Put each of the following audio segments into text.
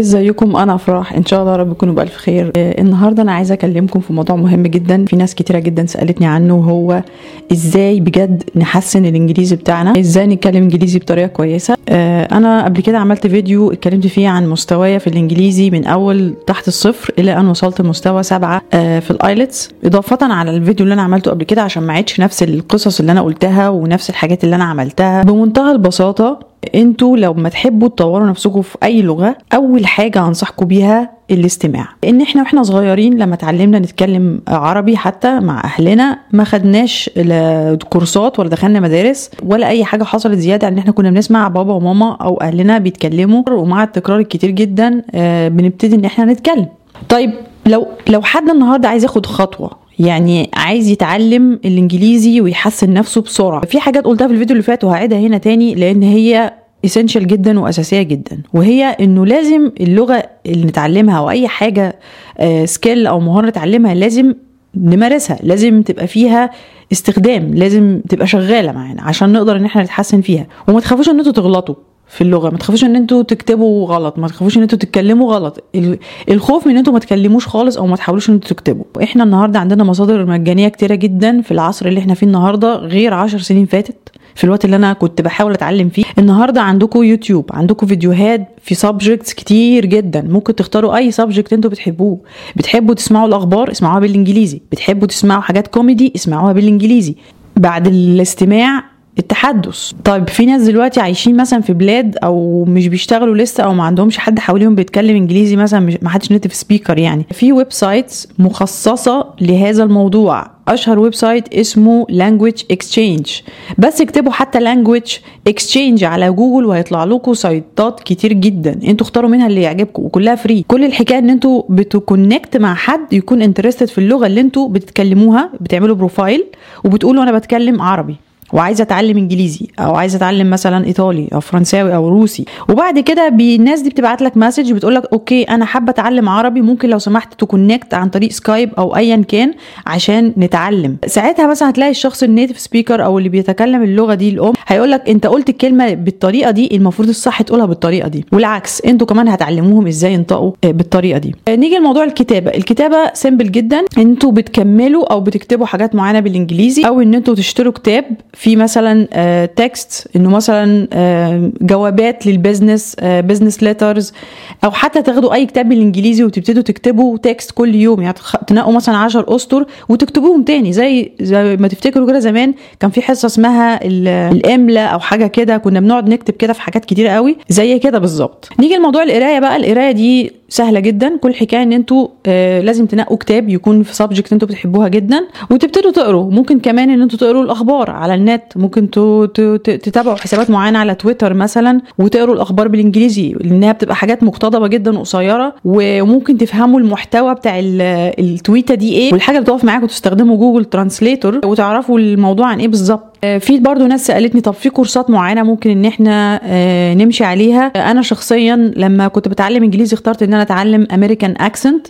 ازيكم؟ أنا افراح. ان شاء الله رب تكونوا بألف خير. آه، النهارده أنا عايزه اكلمكم في موضوع مهم جدا. في ناس كتيره جدا سألتني عنه وهو إزاي بجد نحسن الانجليزي بتاعنا؟ إزاي نتكلم انجليزي بطريقة كويسة؟ آه، أنا قبل كده عملت فيديو اتكلمت فيه عن مستوايا في الانجليزي من اول تحت الصفر إلى ان وصلت لمستوى سبعة آه، في ال IELTS. إضافة على الفيديو اللي أنا عملته قبل كده عشان ما عيدش نفس القصص اللي أنا قلتها ونفس الحاجات اللي أنا عملتها. بمنتهى البساطة أنتوا لو ما تحبوا تطوروا نفسكم في أي لغة أول حاجة انصحكم بيها الاستماع. إن إحنا وإحنا صغيرين لما اتعلمنا نتكلم عربي حتى مع أهلنا ما خدناش لا كورسات ولا دخلنا مدارس ولا أي حاجة حصلت زيادة إن إحنا كنا بنسمع بابا وماما أو أهلنا بيتكلموا. ومع التكرار الكتير جدا آه، بنبتدي إن إحنا نتكلم. طيب لو لو حد النهارده عايز ياخد خطوة يعني عايز يتعلم الإنجليزي ويحسن نفسه بسرعة. في حاجات قلتها في الفيديو اللي فات وهعيدها هنا تاني لأن هي essential جدا وأساسية جدا. وهي إنه لازم اللغة اللي نتعلمها أو أي حاجة skill أو مهارة نتعلمها لازم نمارسها. لازم تبقى فيها استخدام لازم تبقى شغالة معانا عشان نقدر إن إحنا نتحسن فيها. وما تخافوش إن أنتوا تغلطوا. في اللغة. ما تخافوش إن أنتوا تكتبوا غلط ما تخافوش إن أنتوا تتكلموا غلط. ال- الخوف من ان أنتوا ما تكلموش خالص أو ما تحاولوش إن أنتوا تكتبوا. إحنا النهارده عندنا مصادر مجانية كتيرة جدا في العصر اللي إحنا فيه النهارده غير عشر سنين فاتت. في الوقت اللي أنا كنت بحاول أتعلم فيه. النهارده عندكم يوتيوب عندكم فيديوهات في subjects كتير جدا. ممكن تختاروا أي subject أنتوا بتحبوه. بتحبوا تسمعوا الأخبار؟ اسمعوها بالإنجليزي. بتحبوا تسمعوا حاجات كوميدي اسمعوها بالإنجليزي. بعد الاستماع التحدث. طيب في ناس دلوقتي عايشين مثلا في بلاد أو مش بيشتغلوا لسه أو ما عندهمش حد حواليهم بيتكلم إنجليزي مثلا ما حدش native speaker يعني. في websites مخصصة لهذا الموضوع. أشهر website اسمه language exchange. بس اكتبوا حتى language exchange على جوجل وهيطلع لكم site ات كتير جدا. أنتوا اختاروا منها اللي يعجبكم وكلها free كل الحكاية إن أنتوا بت connect مع حد يكون interested في اللغة اللي أنتوا بتتكلموها بتعملوا profile وبتقولوا أنا بتكلم عربي. وعايزة أتعلم إنجليزي أو عايزة أتعلم مثلا إيطالي أو فرنساوي أو روسي. وبعد كده الناس دي بتبعت لك message بتقول لك okay أنا حابة أتعلم عربي ممكن لو سمحت ت connect عن طريق سكايب أو ايا كان عشان نتعلم. ساعتها مثلا هتلاقي الشخص ال native speaker أو اللي بيتكلم اللغة دي الأم هيقول لك أنت قلت الكلمة بالطريقة دي المفروض الصح تقولها بالطريقة دي. والعكس أنتوا كمان هتعلموهم إزاي ينطقوا بالطريقة دي. آه، نيجي لموضوع الكتابة. الكتابة simple جدا. أنتوا بتكملوا أو بتكتبوا حاجات معينة بالإنجليزي أو إن أنتوا تشتروا كتاب في مثلا text إنه مثلا آه، جوابات لل business business letters أو حتى تاخدوا أي كتاب بالإنجليزي وتبتدوا تكتبوا text كل يوم يعني تنقوا مثلا 10 أسطر وتكتبوهم تاني. زي زي ما تفتكروا كده زمان كان في حصة اسمها ال- الاملا أو حاجة كده كنا بنقعد نكتب كده في حاجات كتيرة قوي. زي كده بالظبط. نيجي لموضوع القراية بقى. القراية دي سهلة جدا. كل الحكاية إن أنتوا آه لازم تنقوا كتاب يكون في subject أنتوا بتحبوها جدا. وتبتدوا تقروا. ممكن كمان إن أنتوا تقروا الأخبار على النت. ممكن تتابعوا حسابات معينة على تويتر مثلا وتقروا الأخبار بالإنجليزي لأنها بتبقى حاجات مقتضبة جدا وقصيرة. وممكن تفهموا المحتوى بتاع ال- التويتة دي إيه. والحاجة اللي بتقف معاكم تستخدموا جوجل translator وتعرفوا الموضوع عن إيه بالظبط. في برضو ناس سألتني طب في course ات معينة ممكن إن إحنا آه، نمشي عليها؟ آه، أنا شخصيا لما كنت بتعلم إنجليزي اخترت إن أنا أتعلم American accent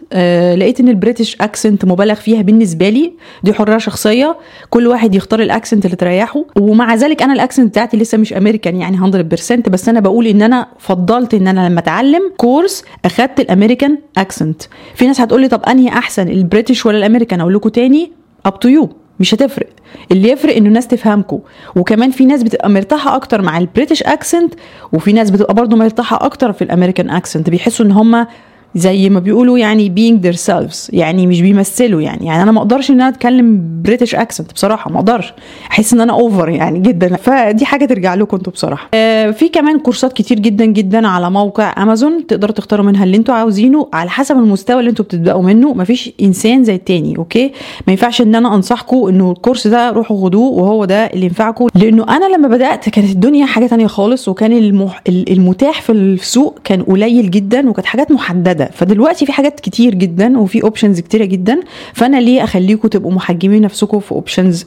لقيت إن ال British accent مبالغ فيها بالنسبة لي دي حرية شخصية. كل واحد يختار ال accent اللي تريحه. ومع ذلك أنا ال accent بتاعتي لسه مش امريكان يعني 100% بس أنا بقول إن أنا فضلت إن أنا لما أتعلم course أخدت ال American accent في ناس هتقول لي طب أنهي أحسن ال British ولا الأمريكان؟ أقول لكم تاني up to you مش هتفرق. اللي يفرق إنه الناس تفهمكم وكمان في ناس بتبقى مرتاحة أكتر مع ال British accent وفي ناس بتبقى برضو مرتاحة أكتر في ال American accent بيحسوا إن هم زي ما بيقولوا يعني being themselves يعني مش بيمثلوا يعني. يعني أنا ما أقدرش إن أنا أتكلم British accent بصراحة ما أقدرش. أحس إن أنا over يعني جدا. فدي حاجة ترجع لكم أنتوا بصراحة. آه في كمان course ات كتير جدا جدا على موقع امازون تقدروا تختاروا منها اللي أنتوا عاوزينه على حسب المستوى اللي أنتوا بتبدأوا منه. مفيش إنسان زي التاني okay؟ ما ينفعش إن أنا أنصحكم إنه ال course ده روحوا خدوه وهو ده اللي ينفعكم. لأنه أنا لما بدأت كانت الدنيا حاجة تانية خالص وكان المح... المتاح في السوق كان قليل جدا وكانت حاجات محددة. فدلوقتي في حاجات كتير جدا وفي options كتيرة جدا. فأنا ليه اخليكم تبقوا محجمين نفسكم في options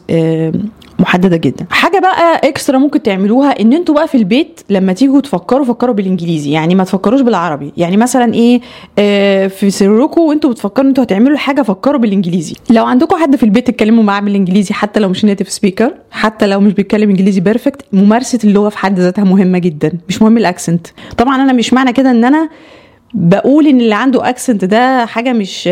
محددة جدا؟ حاجة بقى extra ممكن تعملوها إن أنتوا بقى في البيت لما تيجوا تفكروا فكروا بالإنجليزي. يعني ما تفكروش بالعربي. يعني مثلا إيه آه في سركم وأنتوا بتفكروا أنتوا هتعملوا حاجة فكروا بالإنجليزي. لو عندكم حد في البيت تتكلموا معاه بالإنجليزي حتى لو مش native speaker حتى لو مش بيتكلم إنجليزي perfect ممارسة اللغة في حد ذاتها مهمة جدا مش مهم ال accent طبعا أنا مش معنى كده إن أنا بقول إن اللي عنده accent ده حاجة مش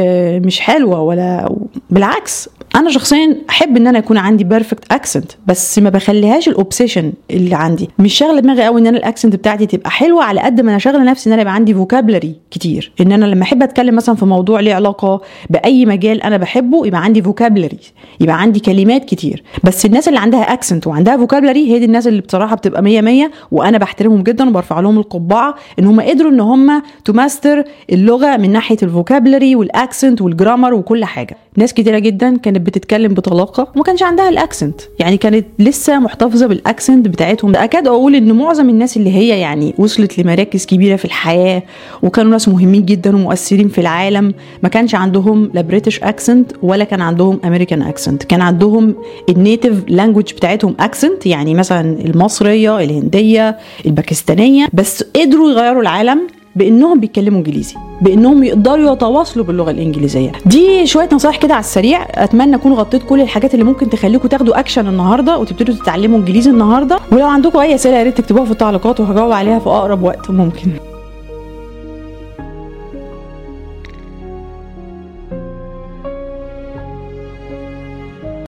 مش حلوة ولا بالعكس. أنا شخصيا أحب إن أنا يكون عندي perfect accent بس ما بخليهاش ال obsession اللي عندي. مش شاغلة دماغي قوي إن أنا ال accent بتاعتي تبقى حلوة على قد ما أنا شاغلة نفسي إن أنا يبقى عندي vocabulary كتير. إن أنا لما أحب أتكلم مثلا في موضوع ليه علاقة بأي مجال أنا بحبه يبقى عندي vocabulary يبقى عندي كلمات كتير. بس الناس اللي عندها accent وعندها vocabulary هي دي الناس اللي بصراحة بتبقى 100 100 وأنا بحترمهم جدا وبرفع لهم القبعة إن هم قدروا إن هم تماستر اللغة من ناحية ال vocabulary وال accent وال grammar وكل حاجة. ناس كتيرة جدا كانت بتتكلم بطلاقة وما كانش عندها ال accent. يعني كانت لسه محتفظة بال accent بتاعتهم. أكاد أقول إن معظم الناس اللي هي يعني وصلت لمراكز كبيرة في الحياة وكانوا ناس مهمين جدا ومؤثرين في العالم ما كانش عندهم لا British accent ولا كان عندهم American accent كان عندهم ال native language بتاعتهم accent يعني مثلا المصرية الهندية الباكستانية بس قدروا يغيروا العالم بانهم بيتكلموا انجليزي بانهم يقدروا يتواصلوا باللغة الانجليزية. دي شوية نصايح كده على السريع أتمنى أكون غطيت كل الحاجات اللي ممكن تخليكم تاخدوا اكشن النهارده وتبتدوا تتعلموا انجليزي النهارده. ولو عندكم أي أسئلة يا ريت تكتبوها في التعليقات وهجاوب عليها في أقرب وقت ممكن.